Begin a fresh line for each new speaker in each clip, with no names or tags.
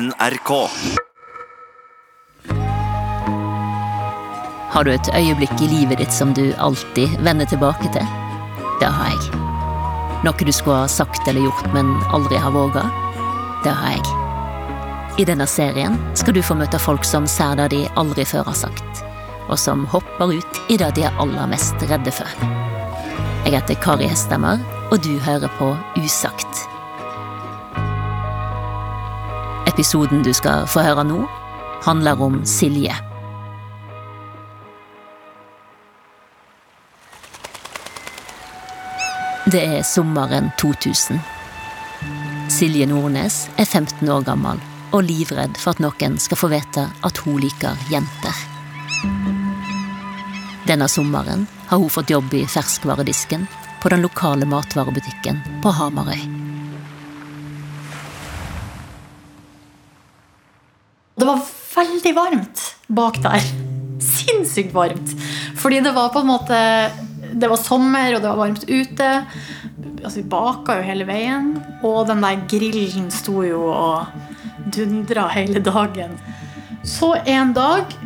NRK.
Har du et øyeblikk i livet ditt som du alltid vender tilbake til? Det har jeg. Noe du skulle ha sagt eller gjort, men aldri har våga? Det har jeg. I denne serien skal du få møte folk som ser det de aldri før har sagt, og som hopper ut i det de er aller mest redde for. Jeg heter Kari Hestemar, og du hører på Usagt. Episoden du skal få høre nå, handler om Silje. Det er sommeren 2000. Silje Nordnes er 15 år gammel og livredd for at noen skal få vite at hun liker jenter. Denne sommeren har hun fått jobb i ferskvaredisken på den lokale matvarebutikken på Hamarøy.
Det var veldig varmt bak der. Sinnssykt varmt. Fordi det var på en måte Det var sommer, og det var varmt ute. Altså, vi baka jo hele veien. Og den der grillen sto jo og dundra hele dagen. Så en dag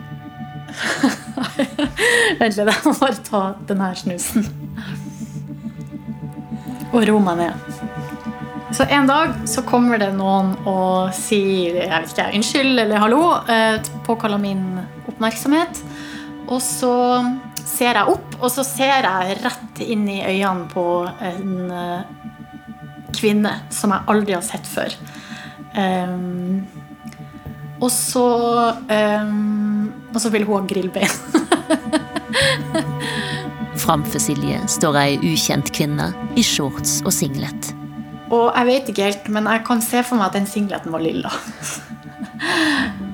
Vent litt, jeg må bare ta den her snusen. Og ro meg ned. Så en dag så kommer det noen og sier jeg vet ikke, unnskyld eller hallo. Eh, påkaller min oppmerksomhet. Og så ser jeg opp, og så ser jeg rett inn i øynene på en eh, kvinne som jeg aldri har sett før. Um, og så um, Og så vil hun ha grillbein.
Framfor Silje står ei ukjent kvinne i shorts og singlet.
Og jeg vet ikke helt, men jeg kan se for meg at den singleten var lilla.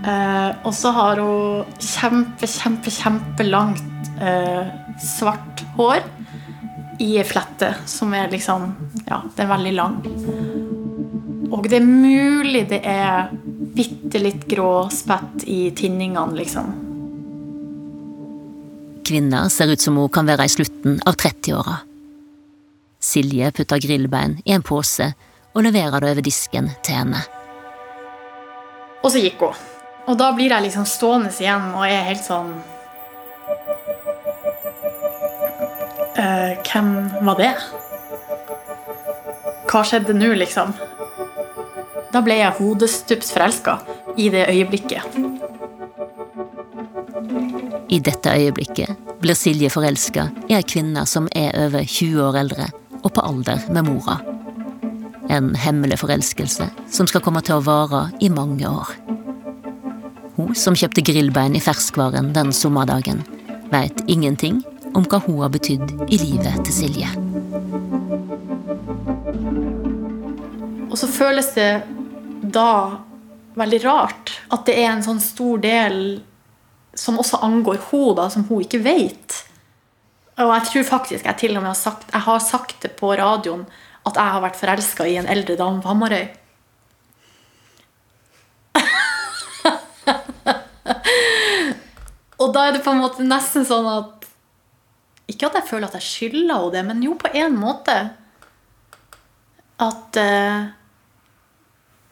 uh, og så har hun kjempe, kjempe, kjempelangt uh, svart hår i ei flette som er liksom Ja, den er veldig lang. Og det er mulig det er bitte litt grå spett i tinningene, liksom.
Kvinna ser ut som hun kan være i slutten av 30-åra. Silje putter grillbein i en pose og leverer det over disken til henne.
Og så gikk hun. Og da blir jeg liksom stående igjen og er helt sånn uh, Hvem var det? Hva skjedde nå, liksom? Da ble jeg hodestups forelska i det øyeblikket.
I dette øyeblikket blir Silje forelska i ei kvinne som er over 20 år eldre og på alder med mora. En hemmelig forelskelse som skal komme til å vare i mange år. Hun som kjøpte grillbein i ferskvaren den sommerdagen, veit ingenting om hva hun har betydd i livet til Silje.
Og så føles det da veldig rart at det er en sånn stor del som også angår henne, som hun ikke vet. Og jeg tror faktisk jeg til og med har sagt, jeg har sagt det på radioen at jeg har vært forelska i en eldre dame på Hamarøy. og da er det på en måte nesten sånn at Ikke at jeg føler at jeg skylder henne det, men jo, på en måte. At uh,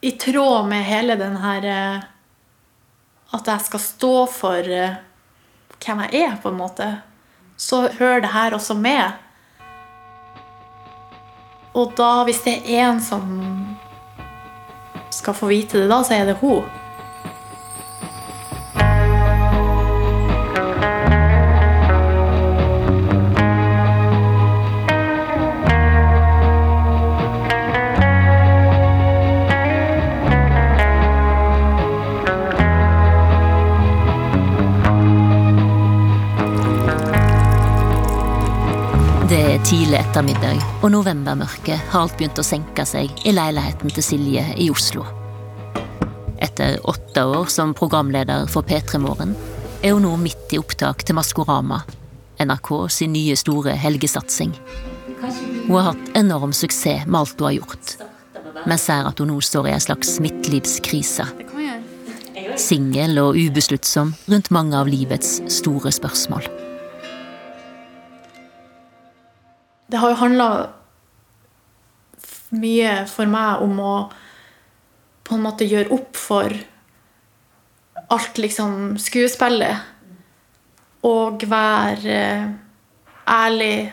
I tråd med hele den her uh, At jeg skal stå for uh, hvem jeg er, på en måte. Så hører det her også med. Og da, hvis det er en som skal få vite det, da, så er det hun.
Tidlig ettermiddag, og novembermørket har alt begynt å senke seg i leiligheten til Silje i Oslo. Etter åtte år som programleder for P3 Morgen er hun nå midt i opptak til Maskorama, NRK sin nye store helgesatsing. Hun har hatt enorm suksess med alt hun har gjort, men ser at hun nå står i en slags midtlivskrise. Singel og ubesluttsom rundt mange av livets store spørsmål.
Det har jo handla mye for meg om å på en måte gjøre opp for alt liksom skuespillet. Og være eh, ærlig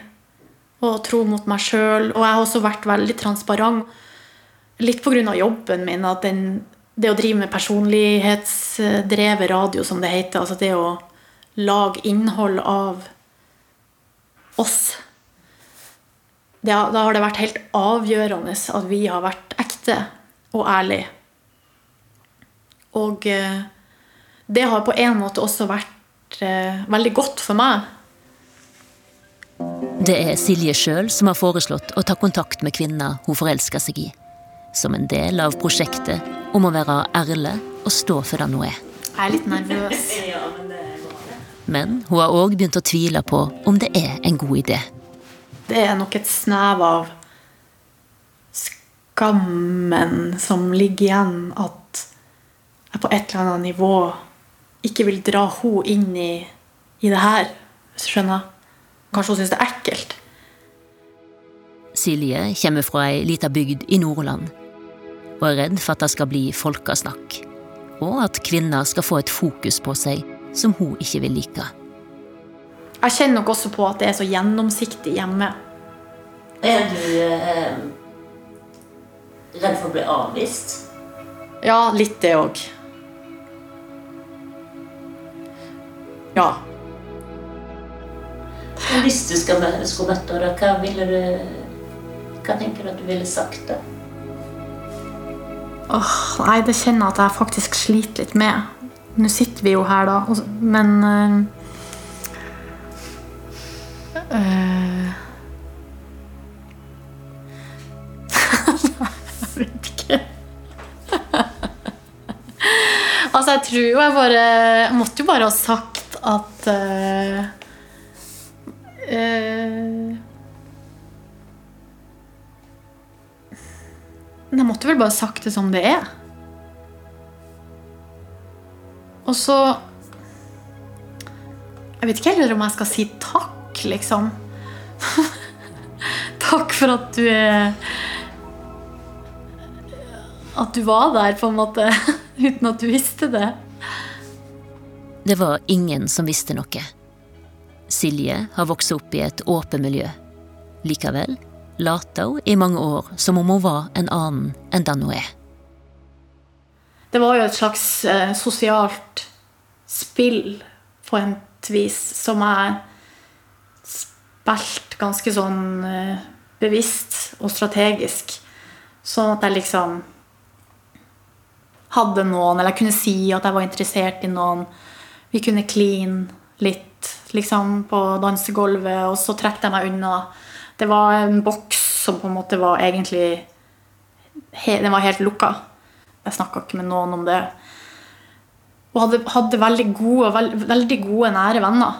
og tro mot meg sjøl. Og jeg har også vært veldig transparent. Litt pga. jobben min. at den, Det å drive med personlighetsdrevet radio, som det heter. Altså det å lage innhold av oss. Det, da har det vært helt avgjørende at vi har vært ekte og ærlige. Og eh, det har på en måte også vært eh, veldig godt for meg.
Det er Silje sjøl som har foreslått å ta kontakt med kvinner hun forelsker seg i. Som en del av prosjektet om å være ærlig og stå for den hun er.
Jeg er litt nervøs.
Men hun har òg begynt å tvile på om det er en god idé.
Det er nok et snev av skammen som ligger igjen, at jeg på et eller annet nivå ikke vil dra henne inn i, i det her, hvis du skjønner. Kanskje hun syns det er ekkelt.
Silje kommer fra ei lita bygd i Nordland og er redd for at det skal bli folkesnakk, og at kvinner skal få et fokus på seg som hun ikke vil like.
Jeg kjenner nok også på at det er så gjennomsiktig hjemme.
Er du eh, redd for å bli avvist?
Ja, litt det òg. Ja.
Hvis du skal, skulle møtt henne, hva ville du Hva tenker du at du ville sagt da?
Oh, nei, det kjenner jeg at jeg faktisk sliter litt med. Nå sitter vi jo her, da, men Jeg vet ikke. altså, jeg tror jo jeg bare måtte jo bare ha sagt at uh, uh, jeg måtte vel bare sagt det som det er. Og så Jeg vet ikke heller om jeg skal si takk, liksom. takk for at du er At du var der, på en måte. Uten at du visste det.
Det var ingen som visste noe. Silje har vokst opp i et åpent miljø. Likevel later hun i mange år som om hun var en annen enn den hun er.
Det var jo et slags eh, sosialt spill på et vis som jeg spilte ganske sånn eh, bevisst og strategisk. Sånn at jeg liksom hadde noen, eller jeg kunne si at jeg var interessert i noen. Vi kunne clean litt liksom på dansegulvet, og så trekte jeg meg unna. Det var en boks som på en måte var egentlig Den var helt lukka. Jeg snakka ikke med noen om det. Og hadde, hadde veldig gode, veld, veldig gode, nære venner.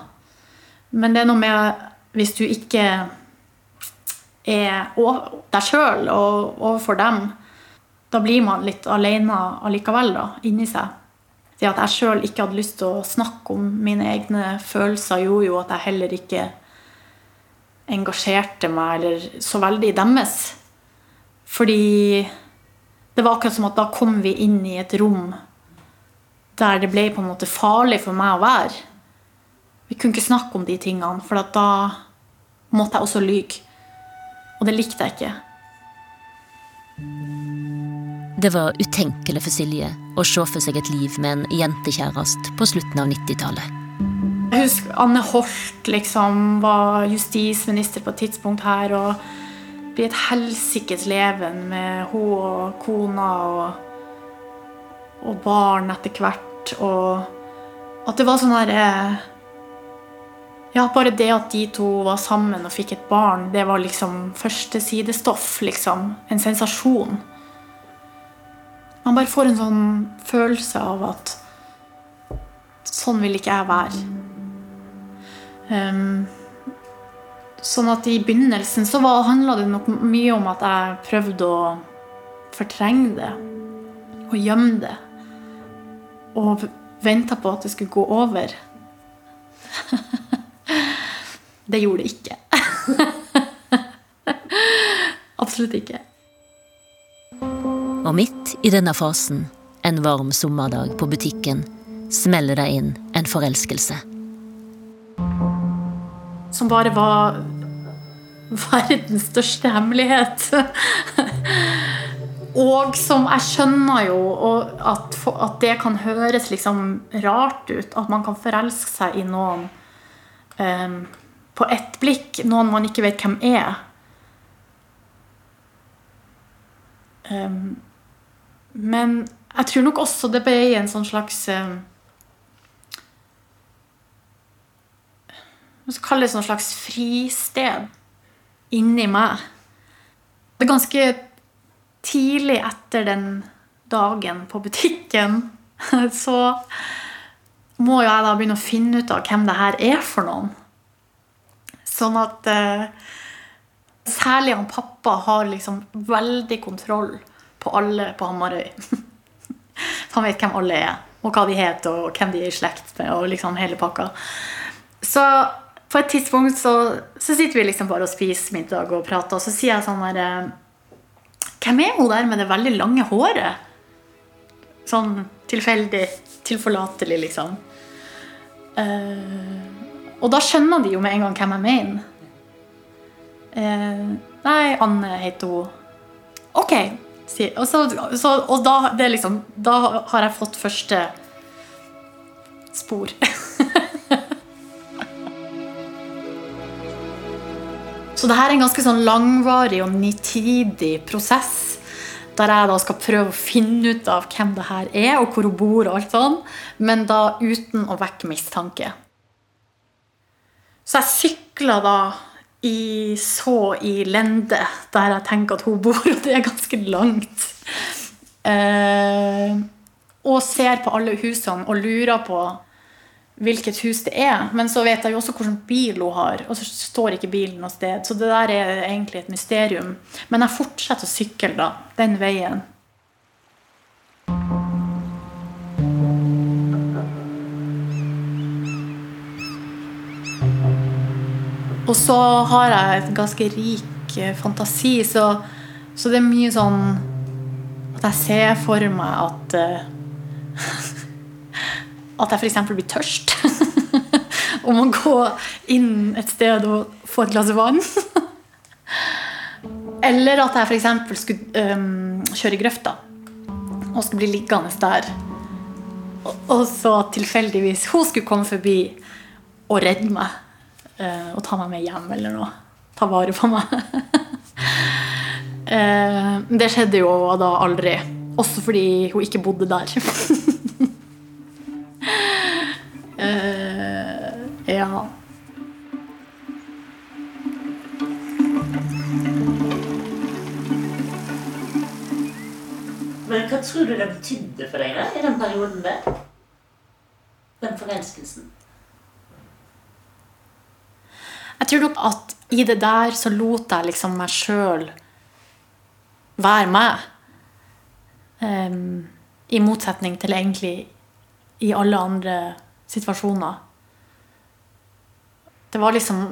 Men det er noe med hvis du ikke er deg sjøl og overfor dem, da blir man litt alene allikevel, da, inni seg. Det at jeg sjøl ikke hadde lyst til å snakke om mine egne følelser, gjorde jo at jeg heller ikke engasjerte meg eller så veldig i deres. Fordi det var akkurat som at da kom vi inn i et rom der det ble på en måte farlig for meg å være. Vi kunne ikke snakke om de tingene, for da måtte jeg også lyge. Og det likte jeg ikke.
Det var utenkelig for Silje å se for seg et liv med en jentekjæreste på slutten av 90-tallet.
Jeg husker Anne Holt liksom var justisminister på et tidspunkt her. og blir et helsikes leven med hun og kona og, og barn etter hvert. Og at det var sånn her eh, Ja, bare det at de to var sammen og fikk et barn, det var liksom førstesidestoff, liksom. En sensasjon. Man bare får en sånn følelse av at sånn vil ikke jeg være. Um, sånn at i begynnelsen så handla det nok mye om at jeg prøvde å fortrenge det. Og gjemme det. Og venta på at det skulle gå over. det gjorde det ikke. Absolutt ikke.
Og midt i denne fasen, en varm sommerdag på butikken, smeller det inn en forelskelse.
Som bare var verdens største hemmelighet. og som jeg skjønner jo at, at, det kan høres liksom rart ut. At man kan forelske seg i noen um, på ett blikk. Noen man ikke vet hvem er. Um, men jeg tror nok også det ble en sånn slags um, Man skal kalle det sånn slags fristed inni meg. Det er ganske tidlig etter den dagen på butikken så må jeg da begynne å finne ut av hvem det her er for noen. Sånn at eh, Særlig han pappa har liksom veldig kontroll på alle på Hamarøy. han vet hvem alle er, og hva de heter, og hvem de er i slekt med. og liksom hele pakka. Så på et tidspunkt så, så, sitter vi liksom bare og spiser middag og prater, og så sier jeg sånn der eh, Hvem er hun der med det veldig lange håret? Sånn tilfeldig, tilforlatelig, liksom. Uh, og da skjønner de jo med en gang hvem jeg mener. Eh, nei, Anne heter hun. Ok. Og, så, så, og da, liksom, da har jeg fått første spor. Så det her er en ganske sånn langvarig og nitidig prosess. Der jeg da skal prøve å finne ut av hvem det her er, og hvor hun bor, og alt sånn, men da uten å vekke mistanke. Så jeg sykler da i så i lende der jeg tenker at hun bor, og det er ganske langt. Eh, og ser på alle husene og lurer på hvilket hus det er. Men så vet jeg jo også hvilken bil hun har, og så står ikke bilen noe sted. Så det der er egentlig et mysterium. Men jeg fortsetter å sykle da, den veien. Og så har jeg et ganske rik eh, fantasi, så, så det er mye sånn at jeg ser for meg at uh, at jeg f.eks. blir tørst. Om å gå inn et sted og få et glass vann. Eller at jeg f.eks. skulle um, kjøre i grøfta og skulle bli liggende der. Og, og så tilfeldigvis hun skulle komme forbi og redde meg. Uh, og ta meg med hjem eller noe. Ta vare på meg. uh, det skjedde jo da aldri. Også fordi hun ikke bodde der. Ja.
Men hva tror du det betydde for deg da, i den perioden der? Den forelskelsen?
Jeg tror nok at i det der så lot jeg liksom meg sjøl være meg. Um, I motsetning til egentlig i alle andre situasjoner. Det var liksom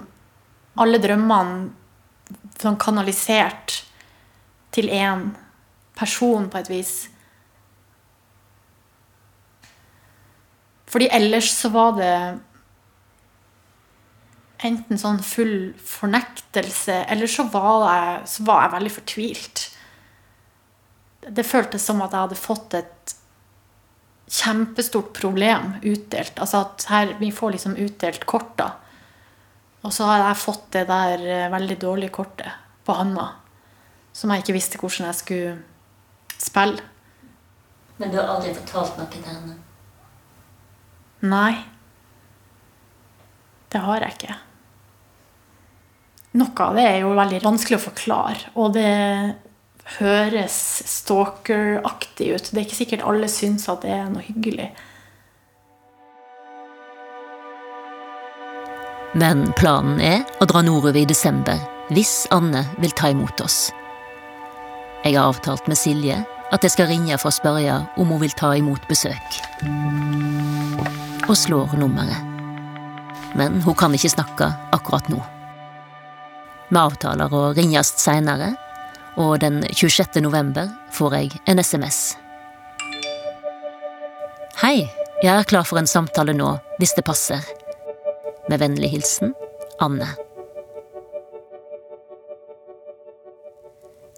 alle drømmene sånn kanalisert til én person, på et vis. Fordi ellers så var det enten sånn full fornektelse, eller så var jeg, så var jeg veldig fortvilt. Det føltes som at jeg hadde fått et kjempestort problem utdelt. Altså at her, vi får liksom utdelt kort, da. Og så har jeg fått det der eh, veldig dårlige kortet på handa. Som jeg ikke visste hvordan jeg skulle spille.
Men du har aldri fortalt noe til henne?
Nei. Det har jeg ikke. Noe av det er jo veldig vanskelig å forklare. Og det høres stalkeraktig ut. Det er ikke sikkert alle syns at det er noe hyggelig.
Men planen er å dra nordover i desember, hvis Anne vil ta imot oss. Jeg har avtalt med Silje at jeg skal ringe for å spørre om hun vil ta imot besøk. Og slår nummeret. Men hun kan ikke snakke akkurat nå. Vi avtaler å ringes seinere, Og den 26. november får jeg en SMS. Hei, jeg er klar for en samtale nå, hvis det passer. Med vennlig hilsen Anne.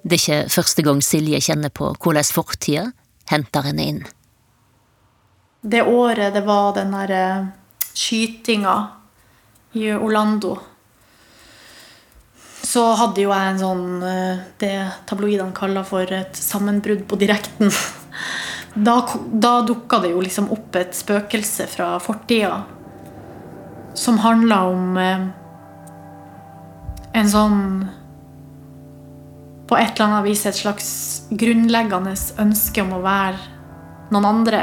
Det er ikke første gang Silje kjenner på hvordan fortida henter henne inn.
Det året det var den der eh, skytinga i Orlando, så hadde jo jeg en sånn eh, Det tabloidene kaller for et sammenbrudd på direkten. Da, da dukka det jo liksom opp et spøkelse fra fortida som handla om eh, en sånn På et eller annet vis et slags grunnleggende ønske om å være noen andre.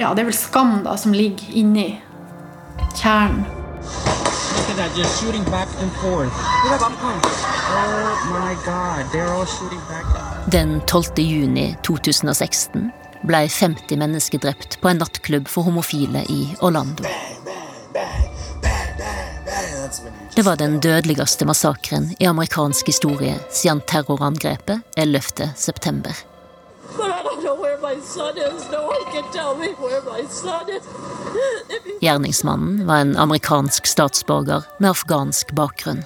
Ja, det er vel skam da som ligger inni kjernen.
Look at that, just shooting back and forth. Oh my god, they're all shooting back.
Den 12. juni 2016 ble 50 mennesker drept på en nattklubb for homofile i Orlando. Det var den dødeligste massakren i amerikansk historie siden terrorangrepet 11. september. Gjerningsmannen var en amerikansk statsborger med afghansk bakgrunn.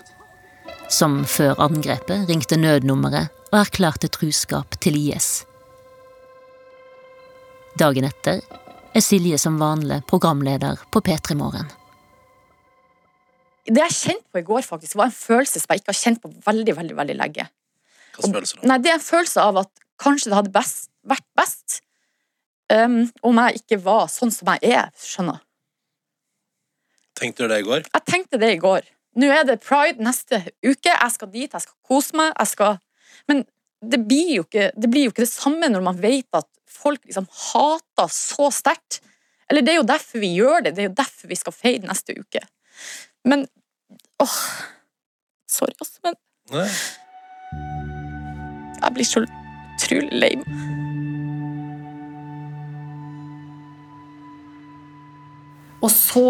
Som før angrepet ringte nødnummeret og erklærte truskap til IS. Dagen etter er Silje som vanlig programleder på P3 Morgen.
Det jeg kjente på i går, faktisk, var en følelse som jeg ikke har kjent på veldig veldig, veldig lenge.
Hva slags følelse da?
Nei, Det er en følelse av at kanskje det hadde best, vært best um, om jeg ikke var sånn som jeg er. skjønner
Tenkte du det i går?
Jeg tenkte det i går. Nå er det pride neste uke. Jeg skal dit, jeg skal kose meg. Jeg skal... Men det blir, jo ikke, det blir jo ikke det samme når man vet at folk liksom hater så sterkt. Eller det er jo derfor vi gjør det. Det er jo derfor vi skal feire neste uke. Men åh Sorry, altså, men
Nei.
jeg blir så utrolig lei meg.
Og så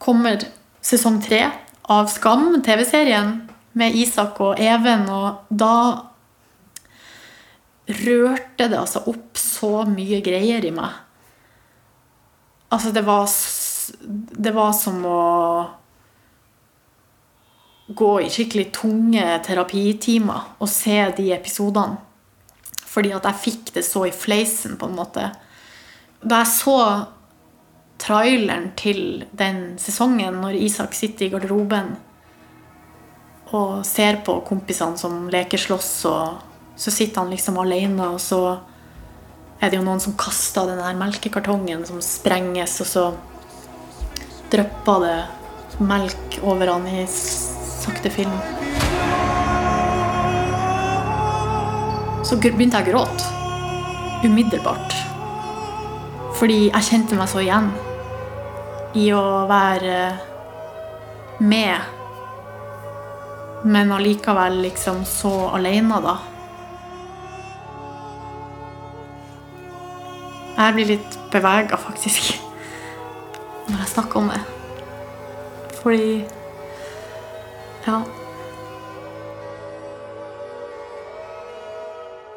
kommer sesong tre av Skam, TV-serien, med Isak og Even, og da rørte det altså opp så mye greier i meg. Altså, det var, det var som å gå i skikkelig tunge terapitimer og se de episodene. Fordi at jeg fikk det så i fleisen, på en måte. Da jeg så traileren til den sesongen, når Isak sitter i garderoben og ser på kompisene som leker slåss, og så sitter han liksom alene, og så er det jo noen som kaster den her melkekartongen som sprenges, og så drypper det melk over han i sakte film. Så begynte jeg å gråte. Umiddelbart. Fordi jeg kjente meg så igjen i å være med, men allikevel liksom så alene, da. Jeg blir litt bevega, faktisk, når jeg snakker om det. Fordi Ja.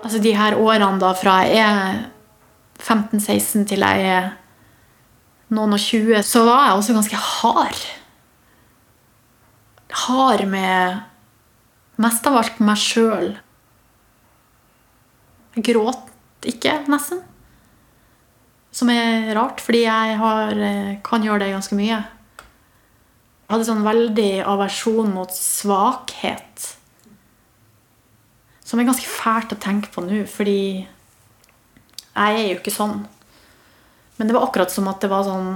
Altså de her årene da fra jeg er 15-16 til jeg er noen og 20, så var jeg også ganske hard. Hard med mest av alt meg sjøl. Jeg gråt ikke, nesten. Som er rart, fordi jeg har, eh, kan gjøre det ganske mye. Jeg hadde sånn veldig aversjon mot svakhet. Som er ganske fælt å tenke på nå, fordi jeg er jo ikke sånn. Men det var akkurat som at det var sånn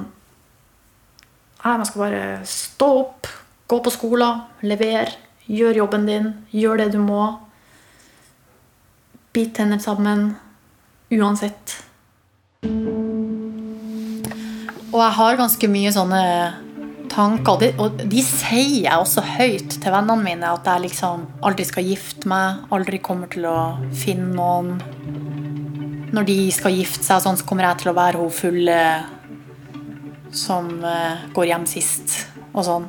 Nei, man skal bare stå opp, gå på skolen, levere, gjør jobben din, gjør det du må. Bit tenner sammen. Uansett. Og jeg har ganske mye sånne tanker, og de, og de sier jeg også høyt til vennene mine. At jeg liksom aldri skal gifte meg, aldri kommer til å finne noen. Når de skal gifte seg, sånn, så kommer jeg til å være hun fulle som eh, går hjem sist, og sånn.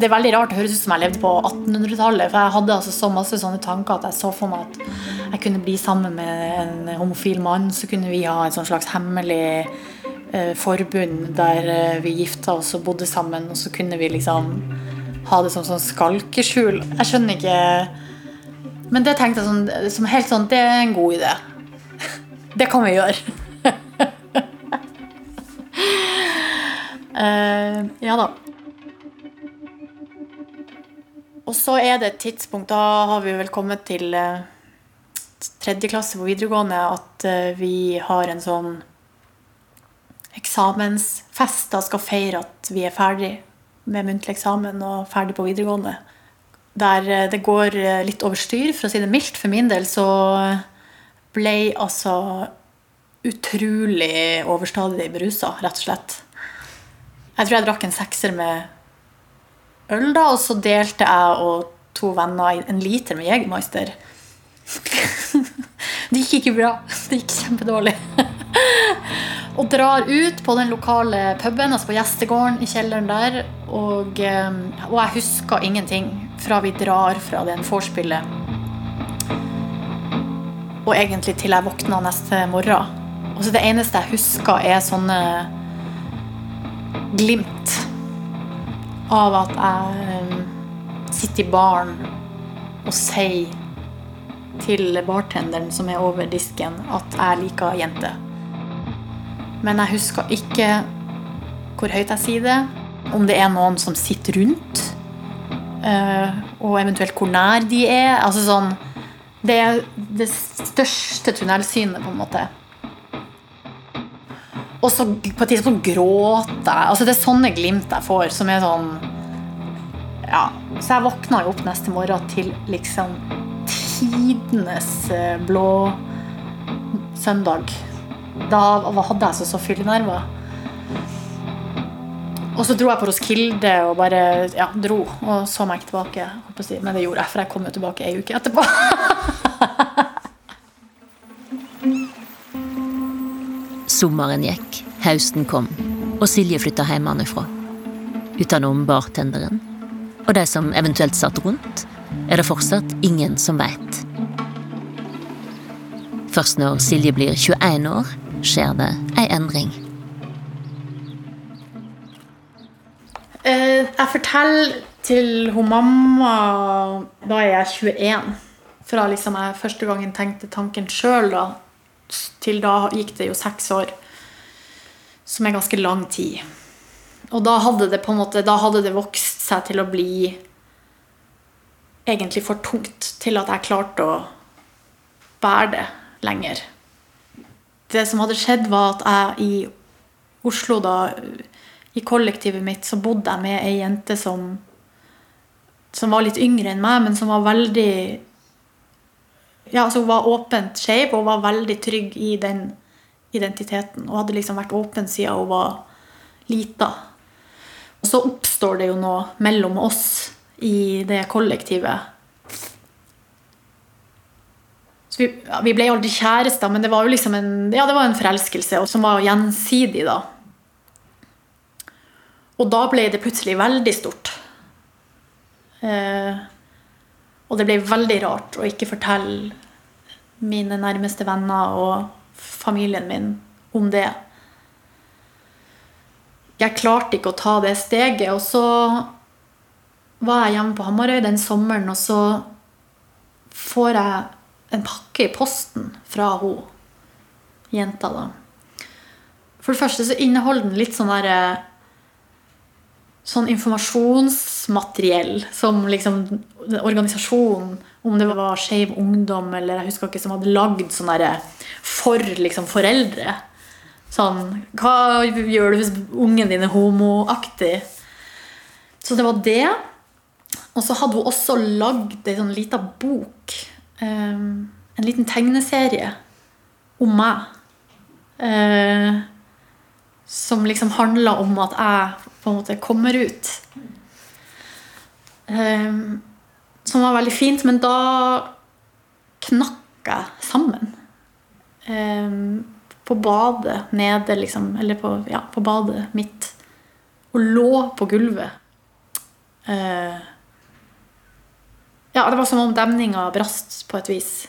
Det er veldig rart, det høres ut som jeg levde på 1800-tallet. For jeg hadde altså så masse sånne tanker at jeg så for meg at jeg kunne bli sammen med en homofil mann. Så kunne vi ha et slags hemmelig eh, forbund der eh, vi gifta oss og bodde sammen. Og så kunne vi liksom ha det som sånn skalkeskjul. Jeg skjønner ikke Men det tenkte jeg sånn, som helt sånn Det er en god idé. Det kan vi gjøre. uh, ja da. Og så er det et tidspunkt, da har vi vel kommet til eh, tredje klasse på videregående, at eh, vi har en sånn eksamensfest da skal feire at vi er ferdig med muntlig eksamen og ferdig på videregående. Der eh, det går eh, litt over styr, for å si det mildt. For min del så ble altså utrolig overstadig berusa, rett og slett. Jeg tror jeg drakk en sekser med øl, da, og så delte jeg og to venner en liter med Jegermeister. det gikk ikke bra. Det gikk kjempedårlig. og drar ut på den lokale puben, altså på gjestegården i kjelleren der. Og, eh, og jeg husker ingenting fra vi drar fra den vorspielet. Og egentlig til jeg våkna neste morgen. Og så det eneste jeg husker, er sånne glimt av at jeg eh, sitter i baren og sier til bartenderen som er over disken, at jeg liker jenter. Men jeg husker ikke hvor høyt jeg sier det, om det er noen som sitter rundt, og eventuelt hvor nær de er. Altså sånn Det er det største tunnelsynet, på en måte. Og så på et tidspunkt gråter jeg. Altså, det er sånne glimt jeg får, som er sånn Ja. Så jeg våkna jo opp neste morgen til liksom tidenes eh, blå søndag. Da hadde jeg altså så fyllenerver. Og så dro jeg på Roskilde og bare ja, dro. Og så meg ikke tilbake. jeg. Men det gjorde jeg, for jeg kom jo tilbake ei uke etterpå.
Sommeren gikk, høsten kom, og Silje flytta hjemmefra. Utenom bartenderen og de som eventuelt satt rundt, er det fortsatt ingen som veit. Først når Silje blir 21 år, skjer det ei endring.
Jeg forteller til hun mamma da er jeg 21. Fra liksom jeg første gangen tenkte tanken sjøl. Til da gikk det jo seks år. Som er ganske lang tid. Og da hadde det på en måte Da hadde det vokst seg til å bli egentlig for tungt til at jeg klarte å bære det lenger. Det som hadde skjedd, var at jeg i Oslo, da, i kollektivet mitt, så bodde jeg med ei jente som som var litt yngre enn meg, men som var veldig ja, altså Hun var åpent skeiv og var veldig trygg i den identiteten. Og hadde liksom vært åpen siden hun var lita. Og så oppstår det jo noe mellom oss i det kollektivet. Vi, ja, vi ble aldri kjærester, men det var jo liksom en, ja, det var en forelskelse som var gjensidig, da. Og da ble det plutselig veldig stort. Eh, og det ble veldig rart å ikke fortelle mine nærmeste venner og familien min om det. Jeg klarte ikke å ta det steget. Og så var jeg hjemme på Hamarøy den sommeren, og så får jeg en pakke i posten fra hun jenta, da. For det første så inneholder den litt sånn derre sånn informasjonsmateriell som liksom organisasjonen, om det var Skeiv Ungdom eller jeg husker ikke, som hadde lagd sånn derre for liksom foreldre. Sånn Hva gjør du hvis ungen din er homoaktig? Så det var det. Og så hadde hun også lagd ei sånn lita bok. Um, en liten tegneserie om meg. Som liksom handla om at jeg på en måte kommer ut. Um, som var veldig fint, men da knakk jeg sammen. Um, på badet nede, liksom. Eller på, ja, på badet mitt. Og lå på gulvet. Uh, Ja, det var som om demninga brast på et vis.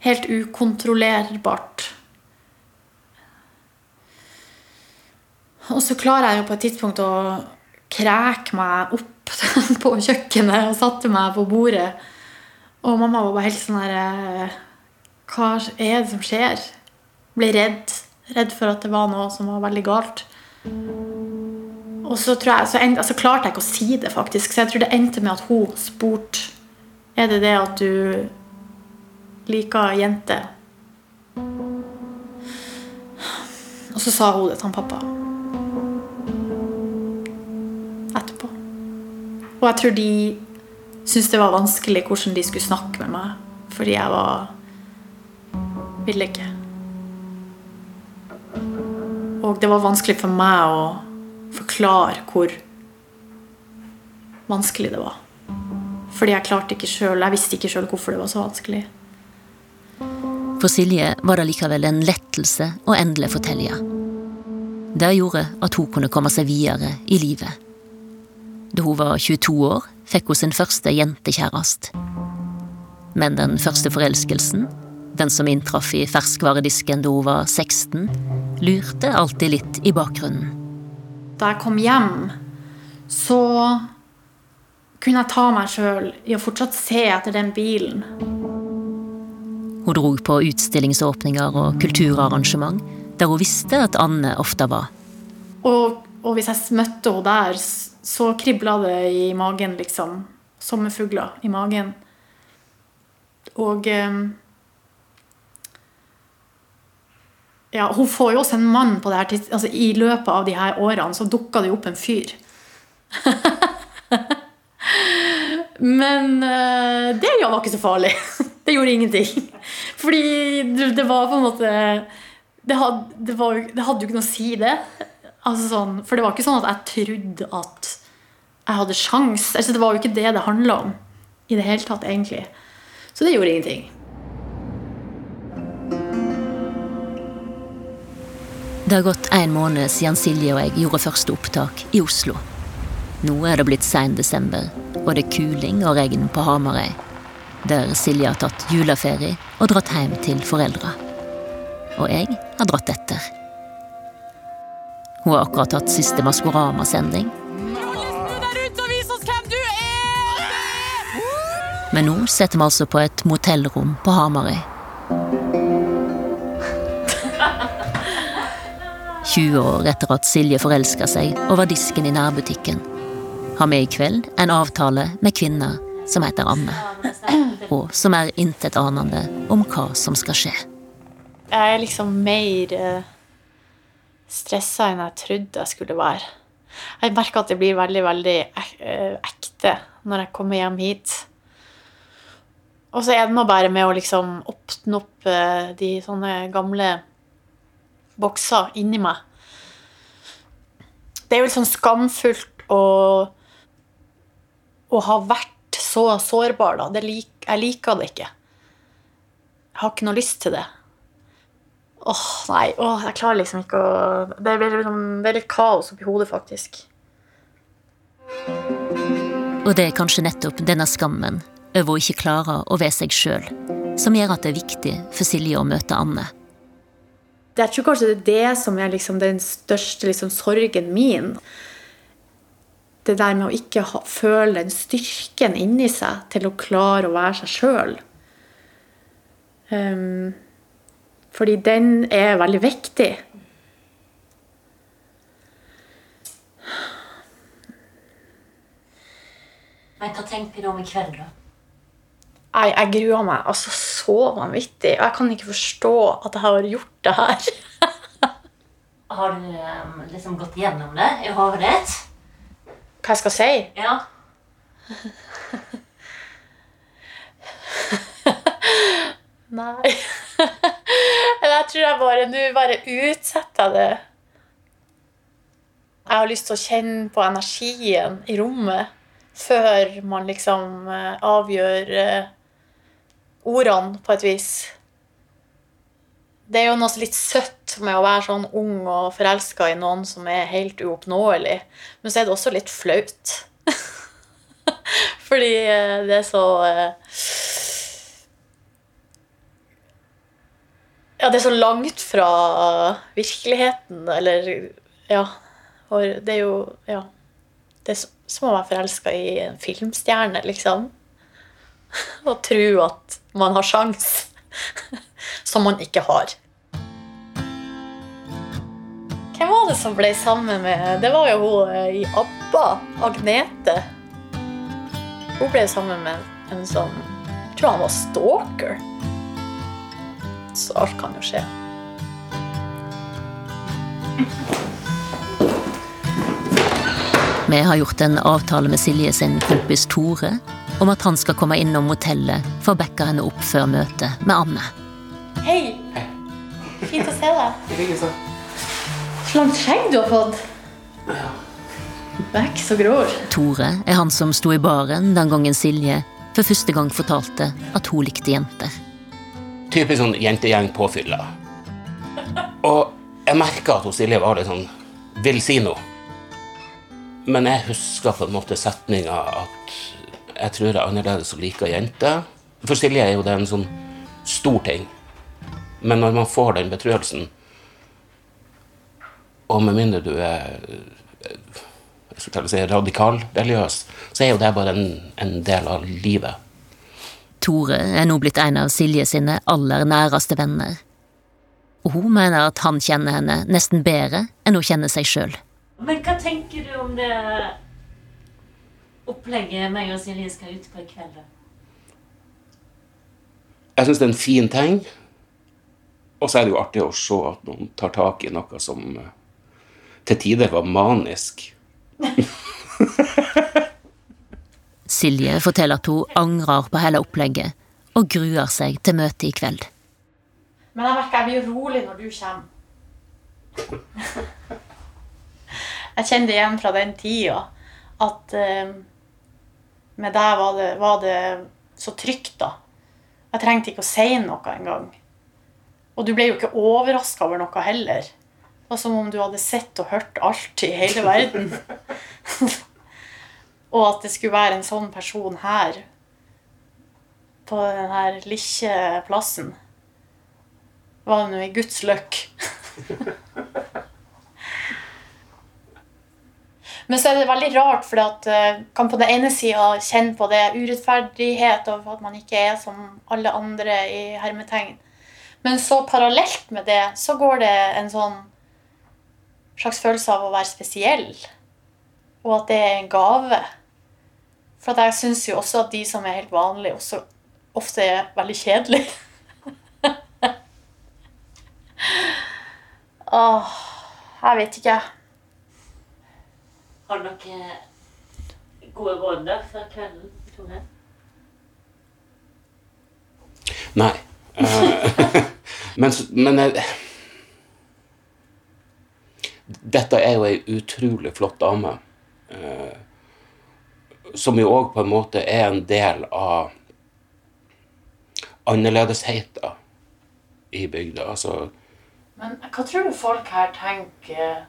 Helt ukontrollerbart. Og så klarer jeg jo på et tidspunkt å kreke meg opp på kjøkkenet og satte meg på bordet. Og mamma var bare helt sånn her eh, Hva er det som skjer? Ble redd. Redd for at det var noe som var veldig galt. Og så, jeg, så, end, altså, klarte jeg ikke å si det, faktisk. Så jeg tror det endte med at hun spurte Er det det at du liker jenter. Og så sa hun det til han pappa. Og jeg tror de syntes det var vanskelig hvordan de skulle snakke med meg. Fordi jeg var Ville ikke. Og det var vanskelig for meg å forklare hvor vanskelig det var. Fordi jeg klarte ikke selv, jeg visste ikke sjøl hvorfor det var så vanskelig.
For Silje var det likevel en lettelse å endelig fortelle. Det gjorde at hun kunne komme seg videre i livet. Da hun var 22 år, fikk hun sin første jentekjæreste. Men den første forelskelsen, den som inntraff i ferskvaredisken da hun var 16, lurte alltid litt i bakgrunnen.
Da jeg kom hjem, så kunne jeg ta meg sjøl i å fortsatt se etter den bilen.
Hun dro på utstillingsåpninger og kulturarrangement der hun visste at Anne ofte var.
Og, og hvis jeg møtte henne der, så kribla det i magen, liksom. Sommerfugler i magen. Og eh, Ja, hun får jo også en mann på det her altså, I løpet av de her årene så dukka det jo opp en fyr. Men uh, det var ikke så farlig. Det gjorde ingenting. Fordi det var på en måte Det hadde, det var, det hadde jo ikke noe å si, det. Altså sånn, for det var ikke sånn at jeg trodde at jeg hadde sjans. Altså, det var jo ikke det det handla om i det hele tatt, egentlig. Så det gjorde ingenting.
Det har gått en måned siden Silje og jeg gjorde første opptak i Oslo. Nå er det blitt sein desember, og det er kuling og regn på Hamarøy. Der Silje har tatt juleferie og dratt hjem til foreldra. Og jeg har dratt etter. Hun har akkurat hatt siste Maskorama-sending. Men nå sitter vi altså på et motellrom på Hamarøy. 20 år etter at Silje forelska seg over disken i nærbutikken, har vi i kveld en avtale med kvinner som heter Anne, og som er intetanende om hva som skal skje.
Jeg er liksom mer uh, stressa enn jeg trodde jeg skulle være. Jeg merker at det blir veldig, veldig eh, ekte når jeg kommer hjem hit. Og så er det nå bare med å liksom åpne opp uh, de sånne gamle bokser inni meg. Det er jo litt sånn skamfullt å, å ha vært så sårbar, da. Lik, jeg liker det ikke. Jeg har ikke noe lyst til det. Åh, nei. Åh, jeg klarer liksom ikke å Det blir liksom, det er litt kaos oppi hodet, faktisk.
Og det er kanskje nettopp denne skammen over å ikke klare å være seg sjøl, som gjør at det er viktig for Silje å møte Anne.
Jeg tror kanskje det er det som er liksom den største liksom, sorgen min. Det der med å ikke ha, føle den styrken inni seg til å klare å være seg sjøl. Um, fordi den er veldig viktig.
Men hva tenker du om i kveld, da?
Nei, jeg gruer meg altså så vanvittig. Og jeg kan ikke forstå at jeg har gjort det her.
Har du um, liksom gått gjennom det i hodet ditt?
Hva jeg skal si?
Ja.
Nei. Jeg tror jeg bare Nå bare utsetter det. Jeg har lyst til å kjenne på energien i rommet før man liksom eh, avgjør eh, ordene, på et vis. Det er jo noe litt søtt med å være sånn ung og forelska i noen som er helt uoppnåelig. Men så er det også litt flaut. Fordi eh, det er så Ja, det er så langt fra virkeligheten, eller Ja. Og det er jo Ja. Det er som å være forelska i en filmstjerne, liksom. Og tro at man har sjans. Som man ikke har. Hvem var det som ble sammen med Det var jo hun eh, i ABBA, Agnete. Hun ble sammen med en sånn Jeg tror han var stalker. Så alt kan jo skje.
Vi har gjort en avtale med Silje sin kompis Tore om at han skal komme innom hotellet for å backe henne opp før møtet med Anne.
Hei! Fint å se deg. Så langt skjegg du har fått. Vekk så grå.
Tore er han som sto i baren den gangen Silje for første gang fortalte at hun likte jenter.
Typisk sånn jentegjeng på fylla. Og jeg merka at hun Silje var litt sånn Vil si noe. Men jeg husker på en måte setninga at jeg tror jeg er annerledes og liker jenter. For Silje er jo det en sånn stor ting. Men når man får den betrøelsen, og med mindre du er jeg skal si radikal-religiøs, så er jo det bare en, en del av livet.
Tore er nå blitt en av Silje sine aller næreste venner. Og hun mener at han kjenner henne nesten bedre enn hun kjenner seg sjøl.
Men hva tenker du om det opplegget meg og Silje skal ut på i kveld? da?
Jeg syns det er en fin ting. Og så er det jo artig å se at noen tar tak i noe som til tider var manisk.
Silje forteller at hun angrer på hele opplegget og gruer seg til møtet i kveld.
Men jeg merker jeg blir rolig når du kommer. Jeg kjenner det igjen fra den tida at uh, med deg var det, var det så trygt, da. Jeg trengte ikke å si noe engang. Og du ble jo ikke overraska over noe heller. Det var som om du hadde sett og hørt alt i hele verden. og at det skulle være en sånn person her, på denne lille plassen var nå i Guds løkk. Men så er det veldig rart, for at eh, kan på den ene sida kjenne på det urettferdighet og at man ikke er som alle andre i hermetegn. Men så parallelt med det så går det en sånn slags følelse av å være spesiell. Og at det er en gave. For jeg syns jo også at de som er helt vanlige, også ofte er veldig kjedelige. Åh, jeg vet ikke.
Har du noen gode råd da før kvelden? Tore?
Nei. Eh, men men Dette er jo ei utrolig flott dame. Eh, som jo òg på en måte er en del av annerledesheten i bygda. Altså,
Men hva tror du folk her tenker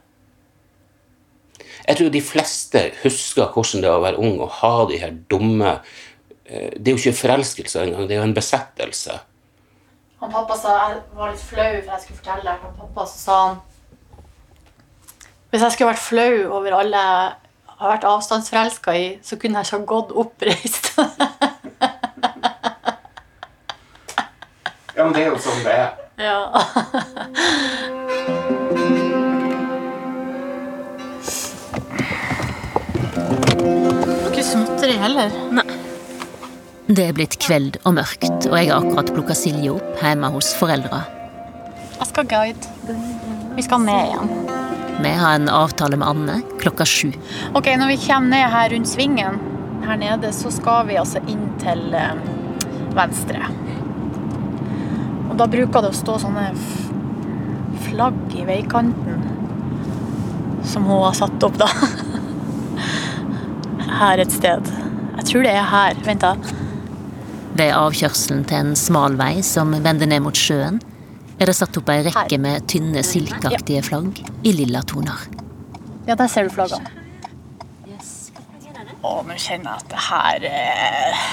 Jeg tror de fleste husker hvordan det er å være ung og ha de her dumme eh, Det er jo ikke forelskelse engang, det er jo en besettelse.
Han pappa sa Jeg var litt flau for jeg skulle fortelle deg. Han pappa sa han Hvis jeg skulle vært flau over alle har vært avstandsforelska i, så kunne jeg ikke ha gått oppreist.
Ja, men det er jo sånn det er.
ja. Ikke småtteri heller.
Det er blitt kveld og mørkt, og jeg har akkurat plukka Silje opp hjemme hos foreldra.
Jeg skal guide. Vi skal ned igjen.
Vi har en avtale med Anne klokka sju.
Ok, Når vi kommer ned her rundt svingen her nede, så skal vi altså inn til eh, venstre. Og da bruker det å stå sånne flagg i veikanten. Som hun har satt opp, da. Her et sted. Jeg tror det er her. Vent, da.
Ved avkjørselen til en smal vei som vender ned mot sjøen, er det satt opp ei rekke med tynne silkeaktige flagg i lilla toner.
Ja, der ser du flaggene.
Er?
Å, nå kjenner at det her eh,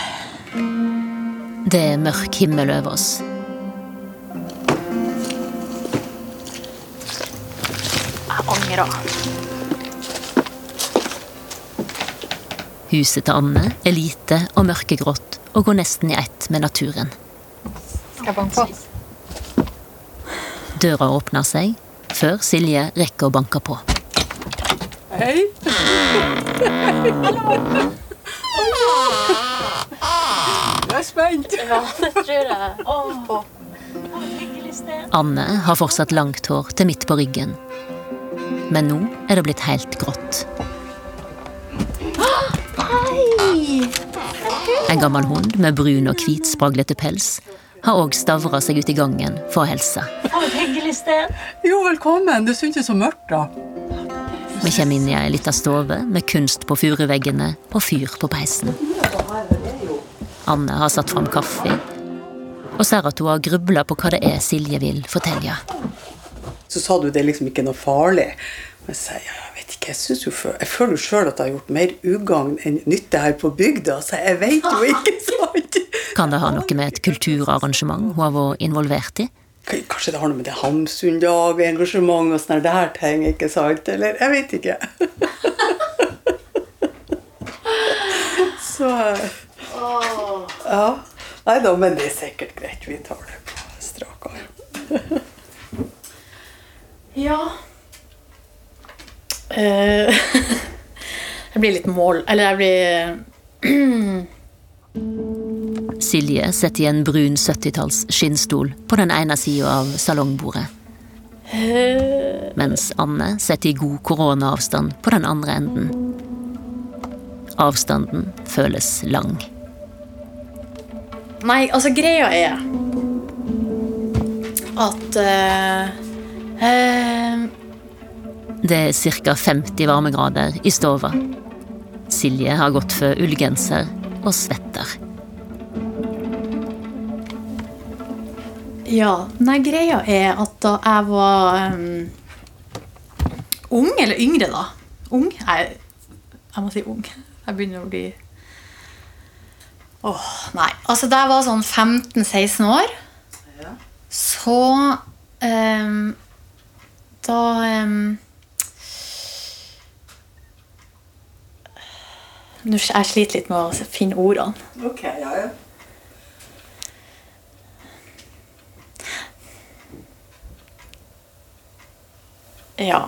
Det er mørk himmel over oss.
Jeg angrer.
Huset til Anne er lite og mørkegrått og går nesten i ett med naturen.
Skal jeg banke på?
Døra åpner seg før Silje rekker å banke på.
Hei. Jeg er spent.
Ja, det tror jeg. Åh.
Anne har fortsatt langt hår til midt på ryggen. Men nå er det blitt helt grått. En gammel hund med brun og hvit spraglete pels har òg stavra seg ut i gangen for å hilse.
Sted.
Jo, velkommen. Det syntes så mørkt, da.
Vi kommer inn i ei lita stove med kunst på furuveggene og fyr på peisen. Anne har satt fram kaffe og ser at hun har grubla på hva det er Silje vil fortelle.
Så sa du det er liksom ikke noe farlig. Men jeg sier, jeg vet ikke, jeg, synes jo før, jeg føler jo sjøl at jeg har gjort mer ugagn enn nytte her på bygda, så jeg vet jo ikke sant.
Kan det ha noe med et kulturarrangement hun har vært involvert i?
Kanskje det har noe med det Hamsundag, engasjement og sånne der ting, ikke sant? Eller jeg vet ikke. Så Ja. Nei da, men det er sikkert greit. Vi tar det på strak arm.
Ja. Eh, jeg blir litt mål Eller jeg blir
Silje setter i en brun 70-talls skinnstol på den ene sida av salongbordet. Mens Anne setter i god koronaavstand på den andre enden. Avstanden føles lang.
Nei, altså greia er at uh, uh...
Det er ca. 50 varmegrader i stova. Silje har gått for ullgenser og svetter.
Ja, nei, greia er at da jeg var um, ung, eller yngre da Ung? Jeg, jeg må si ung. Jeg begynner å bli Åh, nei. Altså, da jeg var sånn 15-16 år, så um, Da um, Jeg sliter litt med å finne ordene.
Ok, ja, ja.
Ja.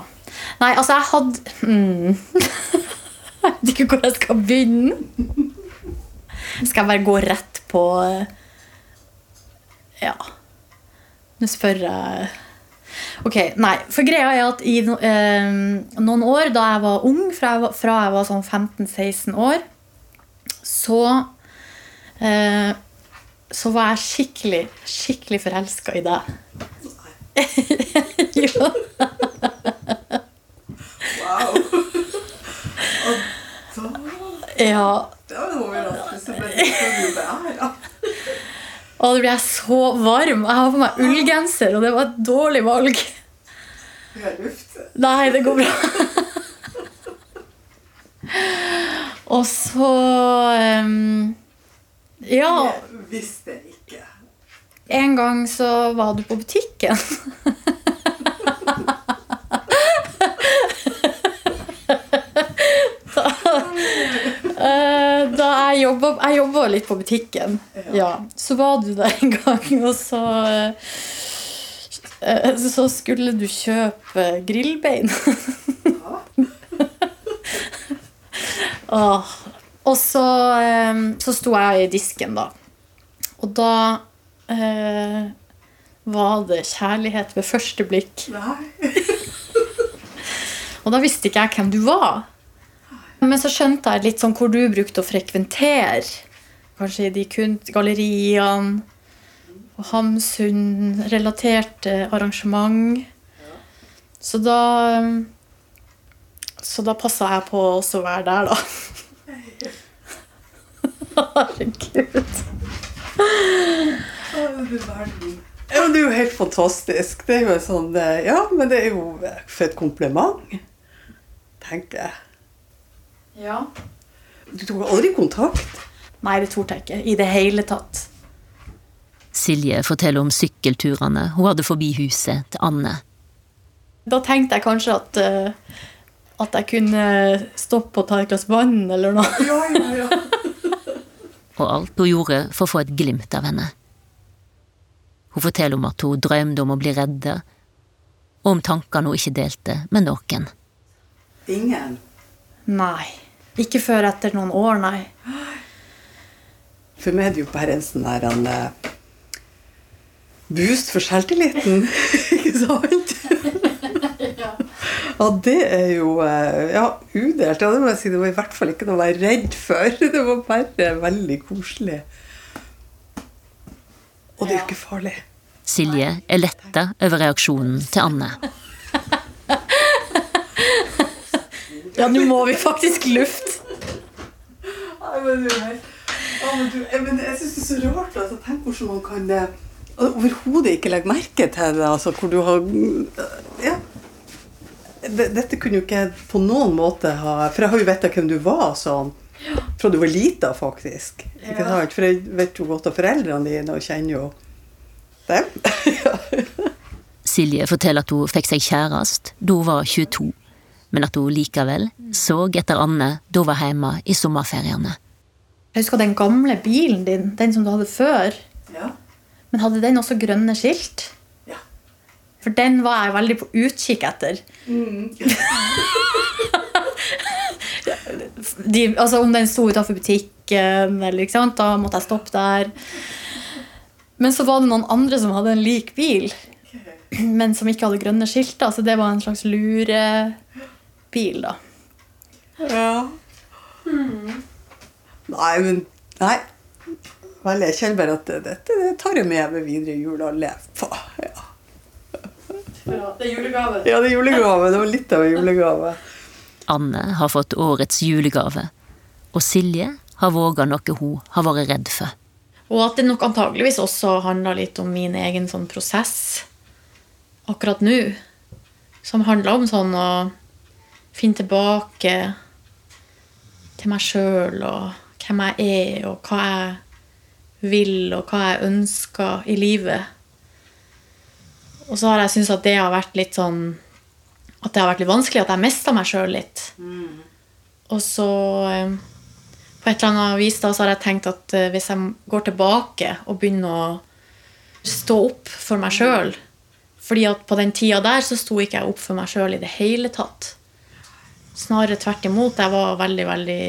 Nei, altså, jeg hadde mm. Jeg vet ikke hvor jeg skal begynne. Skal jeg bare gå rett på eh, Ja. Nå spør jeg Ok, nei. For greia er at i eh, noen år da jeg var ung, fra jeg var, fra jeg var sånn 15-16 år, så eh, Så var jeg skikkelig, skikkelig forelska i deg. jo. Ja.
Det var en overraskelse, men det skal jo være.
Og da ble jeg så varm. Jeg har på meg ullgenser, og det var et dårlig valg.
Vi har luft.
Nei, det går bra. Og så um, Ja,
Jeg visste ikke.
en gang så var du på butikken. da, eh, da jeg jobba Jeg jobba litt på butikken. Ja. Så var du der en gang, og så eh, Så skulle du kjøpe grillbein. Åh. Og så, eh, så sto jeg i disken, da. Og da eh, var det kjærlighet ved første blikk.
Nei.
Og da visste ikke jeg hvem du var. Men så skjønte jeg litt sånn hvor du brukte å frekventere. Kanskje i de kunstgalleriene og Hamsun-relaterte arrangement. Så da Så da passa jeg på å også være der, da. Herregud.
Ja, det er jo helt fantastisk. Det er jo sånn eh, Ja, men det er jo for et kompliment, tenker jeg.
Ja.
Du tok aldri kontakt?
Nei, det torde jeg ikke i det hele tatt.
Silje forteller om sykkelturene hun hadde forbi huset til Anne.
Da tenkte jeg kanskje at, uh, at jeg kunne stoppe og ta et glass vann eller noe.
Ja, ja, ja.
og alt hun gjorde for å få et glimt av henne. Hun forteller om at hun drømte om å bli redda, og om tankene hun ikke delte med noen.
Ingen.
Nei. Ikke før etter noen år, nei.
For meg er det jo bare en sånn der en, eh, boost for selvtilliten. Ikke sant? Ja, det er jo eh, ja, udelt. Ja, det må jeg si. Det var i hvert fall ikke noe å være redd for. Det var bare veldig koselig. Og det er jo ikke farlig.
Silje er letta over reaksjonen til Anne.
Ja, nå må vi faktisk lufte.
Nei, men du, ja, men jeg, men syns det er så rart. Altså, tenk hvordan man kan eh, overhodet ikke legge merke til det. Altså, hvor du har Ja. Dette kunne jo ikke jeg på noen måte ha For jeg har jo visst hvem du var sånn fra du var lita, faktisk. Ikke sant? For jeg vet jo godt av foreldrene dine og kjenner jo dem.
Silje forteller at hun fikk seg kjæreste da hun var 22, men at hun likevel så etter Anne da hun var hjemme i sommerferiene.
Jeg husker den gamle bilen din, den som du hadde før.
Ja.
Men hadde den også grønne skilt?
Ja.
For den var jeg veldig på utkikk etter. De, altså Om den sto utenfor butikken, eller, ikke sant? da måtte jeg stoppe der. Men så var det noen andre som hadde en lik bil, men som ikke hadde grønne skilter. Så det var en slags lurebil, da.
Ja. Nei, men Nei. Vel, jeg kjenner bare at dette det tar jeg med meg videre i jula og lever på. Ja.
Det er julegave.
ja, det er julegave. Det var litt av en julegave.
Anne har fått årets julegave, og Silje har våga noe hun har vært redd for.
Og at det nok antageligvis også handla litt om min egen sånn prosess akkurat nå. Som handla om sånn å finne tilbake til meg sjøl og hvem jeg er, og hva jeg vil, og hva jeg ønsker i livet. Og så har jeg syntes at det har vært litt sånn At det har vært litt vanskelig, at jeg mista meg sjøl litt. Og så eh, på et eller annet vis da, så har jeg tenkt at eh, hvis jeg går tilbake og begynner å stå opp for meg sjøl Fordi at på den tida der så sto ikke jeg opp for meg sjøl i det hele tatt. Snarere tvert imot. Jeg var veldig, veldig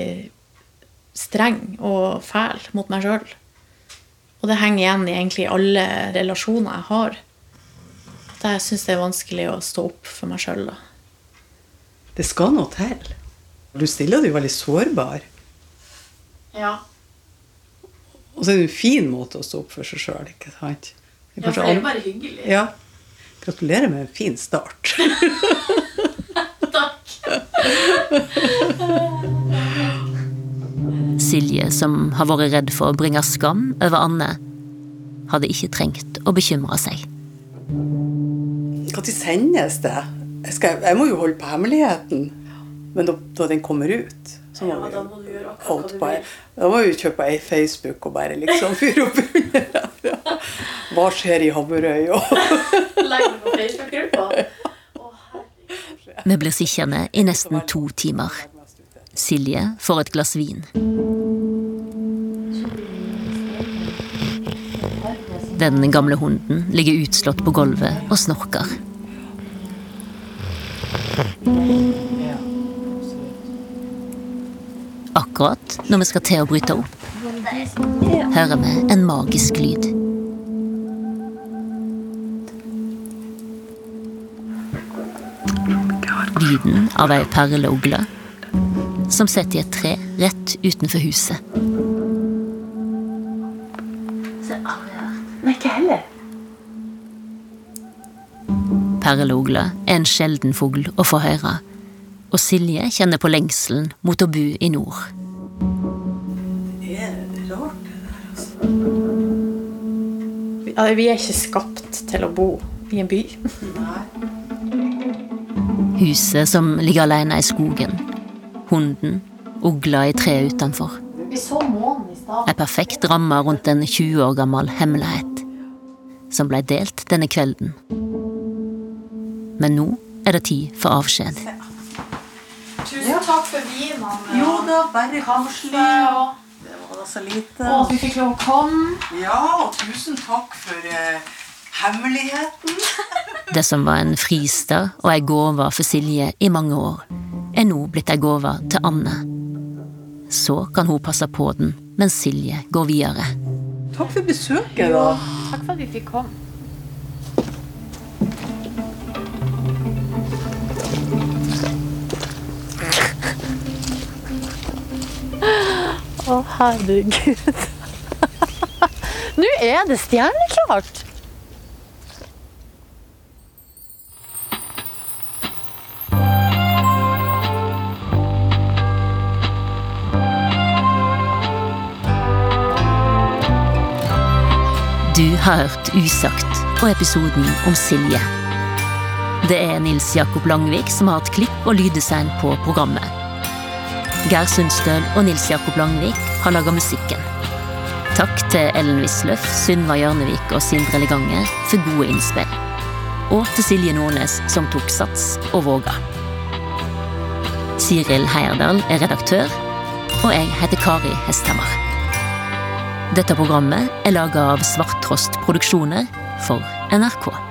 streng og fæl mot meg sjøl. Og det henger igjen i egentlig alle relasjoner jeg har. At jeg syns det er vanskelig å stå opp for meg sjøl.
Det skal noe til. Du stiller deg veldig sårbar.
Ja.
Og så er det en fin måte å stå opp for seg sjøl, ikke sant? Det er kanskje an-
bare hyggelig.
Ja. Gratulerer med en fin start.
Silje, som har vært redd for å bringe skam over Anne, hadde ikke trengt å bekymre seg.
Når sendes det? Jeg, skal, jeg må jo holde på hemmeligheten. Men da, da den kommer ut, så må vi jo holde på Da må vi kjøpe ei Facebook og bare liksom fyre opp under. Hva skjer i Haverøy? Og
Vi blir sittende i nesten to timer. Silje får et glass vin. Den gamle hunden ligger utslått på gulvet og snorker. Akkurat når vi skal til å bryte opp, hører vi en magisk lyd. Lyden av ei perleugle som sitter i et tre rett utenfor huset.
Nei, ikke heller.
Perleugle er en sjelden fugl å få høre, og Silje kjenner på lengselen mot å bo i nord.
Det er rart, det der, altså. vi er ikke skapt til å bo i en by.
Huset som ligger alene i skogen. Hunden ugla i treet utenfor.
Vi så månen i stad.
Ei perfekt ramme rundt en 20 år gammel hemmelighet, som ble delt denne kvelden. Men nå er det tid for avskjed.
Tusen takk for vinene.
Jo da, bare koselig.
og
Det var da så lite.
og at vi fikk lov å komme.
Ja, og tusen takk for eh, hemmeligheten.
Det som var en fristad og ei gåve for Silje i mange år, er nå blitt ei gåve til Anne. Så kan hun passe på den mens Silje går videre.
Takk for besøket, da.
Takk for at vi fikk komme.
Å, herregud. Nå er det stjerneklart!
Har hørt Usagt og episoden om Silje. Det er Nils Jakob Langvik som har hatt klipp og lyddesign på programmet. Geir Sundstøl og Nils Jakob Langvik har laga musikken. Takk til Ellen Wisløff, Sunva Hjørnevik og Sindre Leganger for gode innspill. Og til Silje Nordnes som tok sats og våga. Siril Heierdal er redaktør, og jeg heter Kari Hesthammer. Dette programmet er laga av Svarttrost Produksjoner for NRK.